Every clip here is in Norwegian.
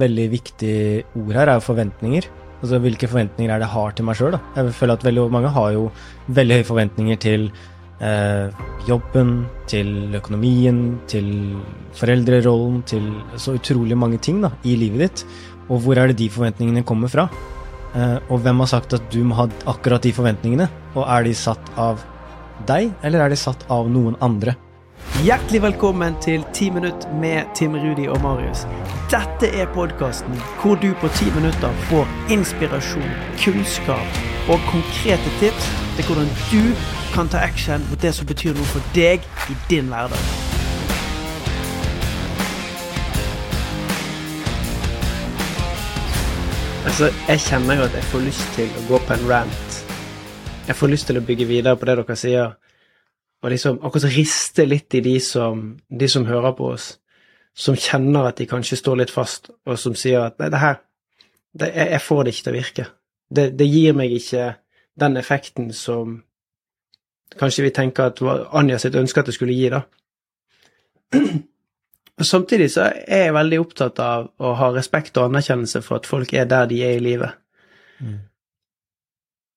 veldig viktig ord her er forventninger. Altså hvilke forventninger er det jeg har til meg sjøl. Jeg føler at veldig mange har jo veldig høye forventninger til eh, jobben, til økonomien, til foreldrerollen, til så utrolig mange ting da, i livet ditt. Og hvor er det de forventningene kommer fra? Eh, og hvem har sagt at du må ha akkurat de forventningene? Og er de satt av deg, eller er de satt av noen andre? Hjertelig velkommen til 10 minutt med Tim Rudi og Marius. Dette er podkasten hvor du på 10 minutter får inspirasjon, kunnskap og konkrete tips til hvordan du kan ta action mot det som betyr noe for deg i din hverdag. Altså, jeg kjenner jo at jeg får lyst til å gå på en rant. Jeg får lyst til å bygge videre på det dere sier, og liksom akkurat riste litt i de som, de som hører på oss, som kjenner at de kanskje står litt fast, og som sier at nei, det her det, jeg, jeg, får det ikke til å virke. Det, det, gir meg ikke den effekten som kanskje vi tenker at Anja sitt ønske at det skulle gi, da. Og Samtidig så er jeg veldig opptatt av å ha respekt og anerkjennelse for at folk er der de er i livet. Mm.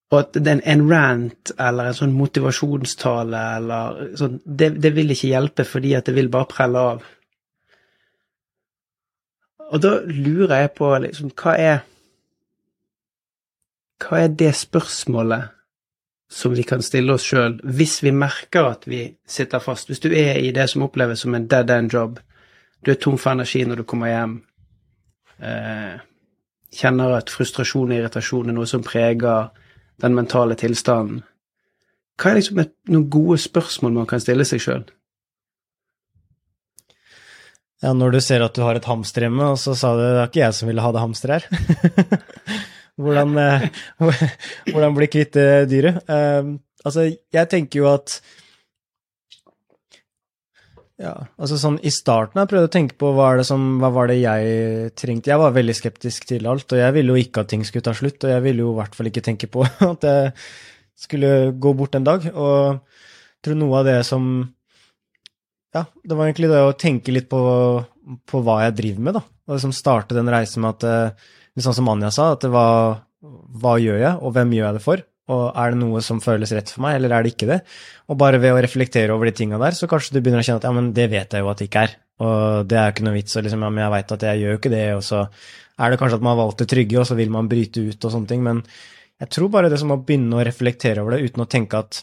Og at en, en rant eller en sånn motivasjonstale eller sånn, det, det, vil ikke hjelpe fordi at det vil bare prelle av. Og da lurer jeg på liksom, hva er Hva er det spørsmålet som vi kan stille oss sjøl hvis vi merker at vi sitter fast? Hvis du er i det som oppleves som en dead end job, du er tom for energi når du kommer hjem. Eh, kjenner at frustrasjon og irritasjon er noe som preger den mentale tilstanden. Hva er liksom et, noen gode spørsmål man kan stille seg sjøl? Ja, når du ser at du har et hamster hjemme, og så sa du det er ikke jeg som ville ha det hamsteret her. hvordan, eh, hvordan bli kvitt dyret? Uh, altså, jeg tenker jo at ja, altså sånn I starten jeg prøvde å tenke på hva, som, hva var det jeg trengte. Jeg var veldig skeptisk til alt, og jeg ville jo ikke at ting skulle ta slutt. Og jeg ville jo i hvert fall ikke tenke på at jeg skulle gå bort en dag. Og jeg tror noe av det som Ja, det var egentlig det å tenke litt på, på hva jeg driver med, da. Og liksom starte den reisen med at Sånn som Anja sa, at det var Hva gjør jeg, og hvem gjør jeg det for? Og er det noe som føles rett for meg, eller er det ikke det? Og bare ved å reflektere over de tinga der, så kanskje du begynner å kjenne at ja, men det vet jeg jo at det ikke er. Og det er jo ikke noe vits, og liksom, ja, men jeg veit at jeg gjør jo ikke det, og så er det kanskje at man har valgt det trygge, og så vil man bryte ut og sånne ting. Men jeg tror bare det som å begynne å reflektere over det uten å tenke at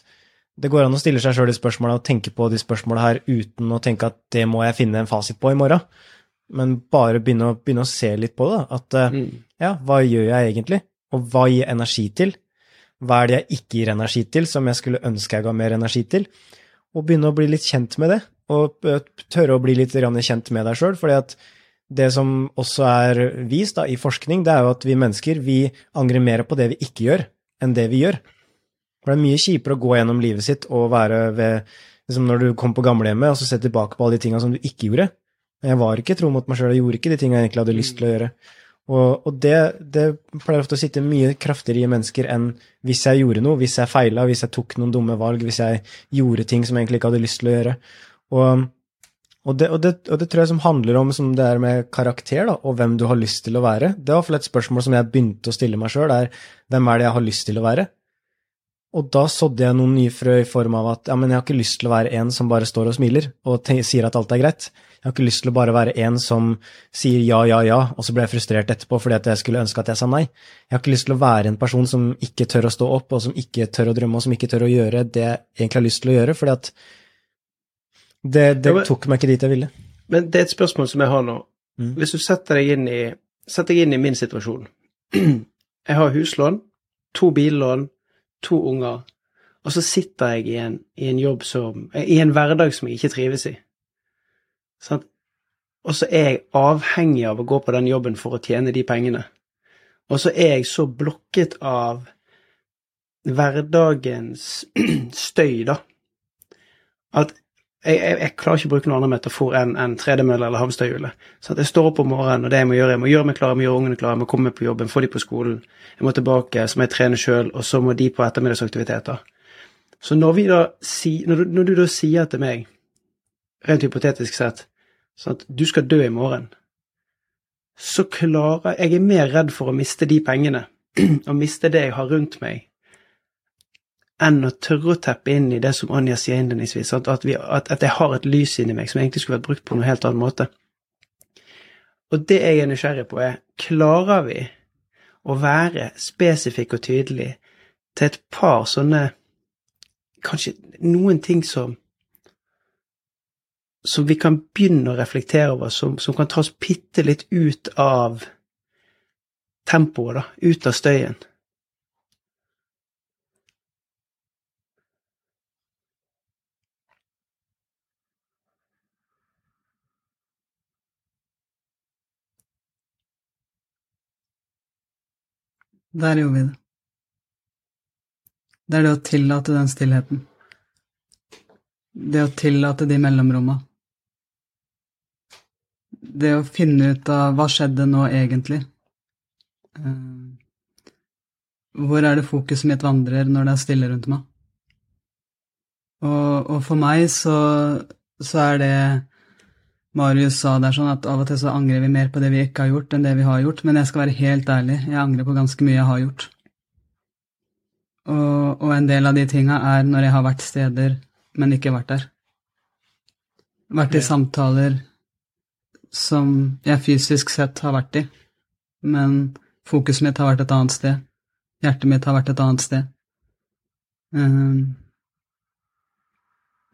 det går an å stille seg sjøl de spørsmåla og tenke på de spørsmåla her uten å tenke at det må jeg finne en fasit på i morgen. Men bare begynne å, begynne å se litt på det. At eh, mm. ja, hva gjør jeg egentlig? Og hva gir energi til? Hva er det jeg ikke gir energi til, som jeg skulle ønske jeg ga mer energi til? Og begynne å bli litt kjent med det, og tørre å bli litt kjent med deg sjøl. fordi at det som også er vist da, i forskning, det er jo at vi mennesker vi angrer mer på det vi ikke gjør, enn det vi gjør. For det er mye kjipere å gå gjennom livet sitt og være ved liksom Når du kom på gamlehjemmet og så se tilbake på alle de tinga som du ikke gjorde. Jeg var ikke tro mot meg sjøl, jeg gjorde ikke de tinga jeg egentlig hadde lyst til å gjøre. Og, og det, det, pleier ofte å sitte mye kraftigere i mennesker enn hvis jeg gjorde noe, hvis jeg feila, hvis jeg tok noen dumme valg, hvis jeg gjorde ting som jeg egentlig ikke hadde lyst til å gjøre. Og, og, det, og det, det, tror jeg som handler om som det er med karakter, da, og hvem du har lyst til å være. Det er iallfall et spørsmål som jeg begynte å stille meg sjøl, er hvem er det jeg har lyst til å være? Og da sådde jeg noen nye frø i form av at ja, men jeg har ikke lyst til å være en som bare står og smiler og sier at alt er greit. Jeg har ikke lyst til å bare være en som sier ja, ja, ja, og så ble jeg frustrert etterpå fordi at jeg skulle ønske at jeg sa nei. Jeg har ikke lyst til å være en person som ikke tør å stå opp, og som ikke tør å drømme, og som ikke tør å gjøre det jeg egentlig har lyst til å gjøre, fordi at det, det ja, men, tok meg ikke dit jeg ville. Men det er et spørsmål som jeg har nå. Mm. Hvis du setter deg inn i, deg inn i min situasjon. Jeg har huslån, to billån, to unger, og så sitter jeg i en, i en jobb som I en hverdag som jeg ikke trives i. Sant? Og så er jeg avhengig av å gå på den jobben for å tjene de pengene. Og så er jeg så blokket av hverdagens støy, da, at jeg, jeg, jeg, klarer ikke å bruke noen annen metafor enn en tredemølle eller hamsterhjulet. Så at jeg står opp om morgenen, og det jeg må gjøre, jeg må gjøre meg klar, jeg må gjøre ungene klare, jeg må komme på jobben, få de på skolen, jeg må tilbake, så må jeg trene sjøl, og så må de på ettermiddagsaktiviteter. Så når, da, når, du, når du da sier til meg rent hypotetisk sett, sånn at du skal dø i morgen, så klarer Jeg er mer redd for å miste de pengene, og miste det jeg har rundt meg, enn å tørre å teppe inn i det som Anja sier innledningsvis, at, at, at, at, jeg har et lys inni meg som egentlig skulle vært brukt på noe helt annen måte. Og det jeg er nysgjerrig på, er klarer vi å være spesifikk og tydelig til et par sånne Kanskje noen ting som som vi kan begynne å reflektere over, som, som kan ta oss bitte litt ut av tempoet, da, ut av støyen. Der gjorde vi det. Det er det å tillate den stillheten. Det å tillate de mellomromma. Det å finne ut av hva skjedde nå egentlig. Eh, hvor er det fokuset mitt vandrer når det er stille rundt meg? Og, og for meg så, så, er det Marius sa der sånn at av og til så angrer vi mer på det vi ikke har gjort, enn det vi har gjort. Men jeg skal være helt ærlig, jeg angrer på ganske mye jeg har gjort. Og, og en del av de tinga er når jeg har vært steder, men ikke vært der. Vært i ja. samtaler som jeg fysisk sett har vært i, men fokuset mitt har vært et annet sted. Hjertet mitt har vært et annet sted. Um,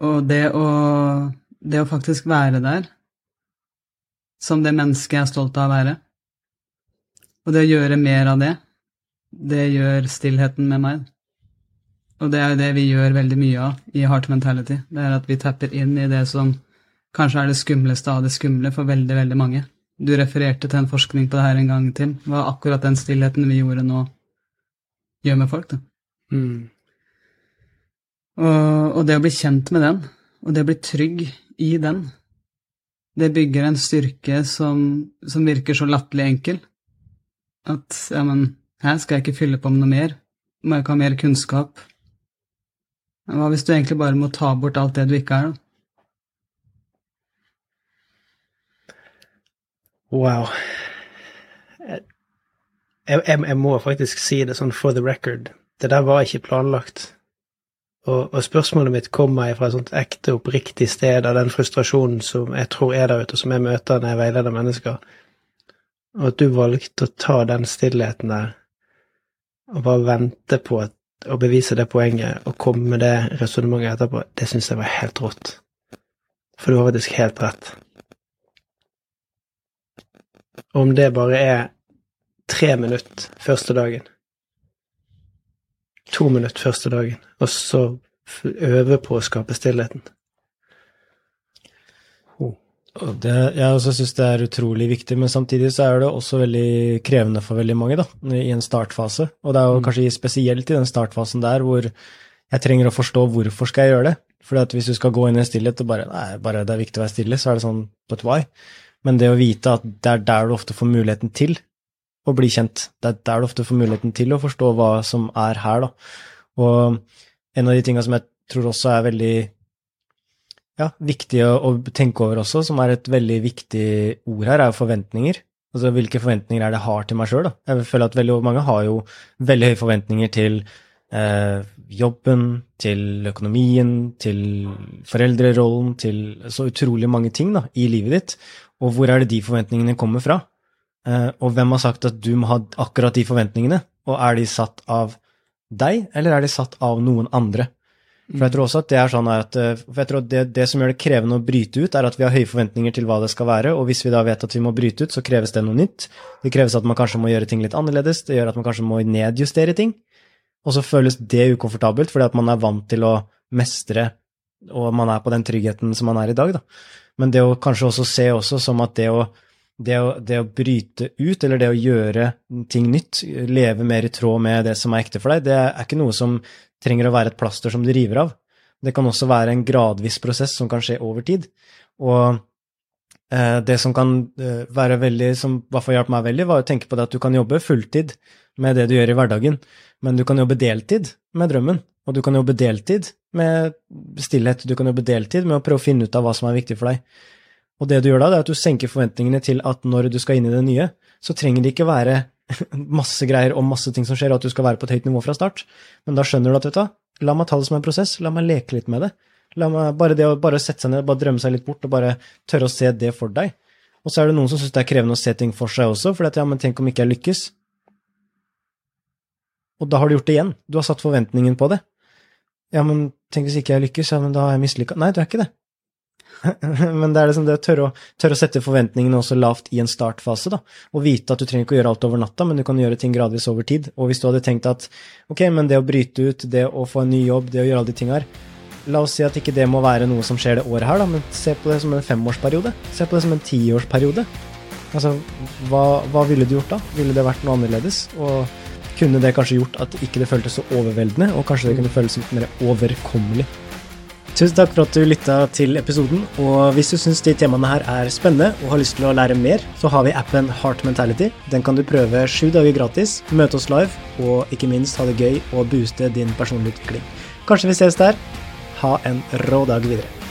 og det å, det å faktisk være der som det mennesket jeg er stolt av å være. Og det å gjøre mer av det, det gjør stillheten med meg. Og det er jo det vi gjør veldig mye av i Heart Mentality. Det er at vi tapper inn i det som kanskje er det skumleste av det skumle for veldig, veldig mange. Du refererte til en forskning på det her en gang, Tim. Hva akkurat den stillheten vi gjorde nå, gjør med folk, da. Mm. Og, og det å bli kjent med den, og det å bli trygg i den, det bygger en styrke som, som virker så latterlig enkel. At ja, men her skal jeg ikke fylle på med noe mer. Må jeg ikke ha mer kunnskap? Hva hvis du egentlig bare må ta bort alt det du ikke er, da? Wow. Jeg, jeg, jeg, må faktisk si det sånn for the record. Det der var ikke planlagt. Og, og, spørsmålet mitt kommer fra et sånt ekte, oppriktig sted av den frustrasjonen som jeg tror er der ute, som jeg møter når jeg veileder mennesker. Og at du valgte å ta den stillheten der, og bare vente på at, å bevise det poenget, og komme med det resonnementet etterpå, det syns jeg var helt rått. For du har faktisk helt rett. Om det bare er tre minutter første dagen, to minutter første dagen, og så øve på å skape stillheten. Oh. Det, jeg også syns det er utrolig viktig, men samtidig så er det også veldig krevende for veldig mange da, i en startfase. Og det er jo mm. kanskje spesielt i den startfasen der hvor jeg trenger å forstå hvorfor skal jeg gjøre det. For hvis du skal gå inn i en stillhet og bare nei, bare det er viktig å være stille, så er det sånn but why? Men det å vite at det er der du ofte får muligheten til å bli kjent. Det er der du ofte får muligheten til å forstå hva som er her, da. Og en av de tinga som jeg tror også er veldig ja, viktig å, tenke over også, som er et veldig viktig ord her, er forventninger. Altså hvilke forventninger er det jeg har til meg sjøl, da. Jeg føler at veldig mange har jo veldig høye forventninger til eh, jobben, til økonomien, til foreldrerollen, til så utrolig mange ting da, i livet ditt. Og hvor er det de forventningene kommer fra? Eh, og hvem har sagt at du må ha akkurat de forventningene? Og er de satt av deg, eller er de satt av noen andre? For jeg tror også at det er sånn at, eh, for jeg tror at det, det, som gjør det krevende å bryte ut, er at vi har høye forventninger til hva det skal være, og hvis vi da vet at vi må bryte ut, så kreves det noe nytt. Det kreves at man kanskje må gjøre ting litt annerledes, det gjør at man kanskje må nedjustere ting. Og så føles det ukomfortabelt fordi at man er vant til å mestre, og man er på den tryggheten som man er i dag, da. Men det å kanskje også se også som at det å det å, det å, bryte ut, eller det å gjøre ting nytt, leve mer i tråd med det som er ekte for deg, det er ikke noe som trenger å være et plaster som du river av. Det kan også være en gradvis prosess som kan skje over tid. Og eh, det som kan eh, være veldig, som i hvert fall hjalp meg veldig, var å tenke på det at du kan jobbe fulltid med det du gjør i hverdagen, men du kan jobbe deltid med drømmen. Og du kan jobbe deltid med stillhet, du kan jobbe deltid med å prøve å finne ut av hva som er viktig for deg. Og det du gjør da, det er at du senker forventningene til at når du skal inn i det nye, så trenger det ikke være masse greier og masse ting som skjer, og at du skal være på et høyt nivå fra start. Men da skjønner du at, vet du, la meg ta det som en prosess, la meg leke litt med det. La meg, bare det å bare sette seg ned, bare drømme seg litt bort, og bare tørre å se det for deg. Og så er det noen som syns det er krevende å se ting for seg også, for at ja, men tenk om ikke jeg lykkes. Og da har du gjort det igjen. Du har satt forventningen på det. Ja, men tenk hvis ikke jeg lykkes, ja, men da har jeg mislykka. Nei, du er ikke det. men det er liksom det å tørre, å tørre å sette forventningene også lavt i en startfase, da. Og vite at du trenger ikke å gjøre alt over natta, men du kan gjøre ting gradvis over tid. Og hvis du hadde tenkt at ok, men det å bryte ut, det å få en ny jobb, det å gjøre alle de tinga her La oss si at ikke det må være noe som skjer det året her, da, men se på det som en femårsperiode. Se på det som en tiårsperiode. Altså, hva, hva ville du gjort da? Ville det vært noe annerledes? Og kunne det kanskje gjort at ikke det føltes så overveldende, og kanskje det kunne føles litt mer overkommelig? Tusen takk for at du lytta til episoden, og hvis du syns de temaene her er spennende og har lyst til å lære mer, så har vi appen Heart Mentality. Den kan du prøve sju dager gratis, møte oss live, og ikke minst ha det gøy og booste din personlige utvikling. Kanskje vi ses der. Ha en rå dag videre.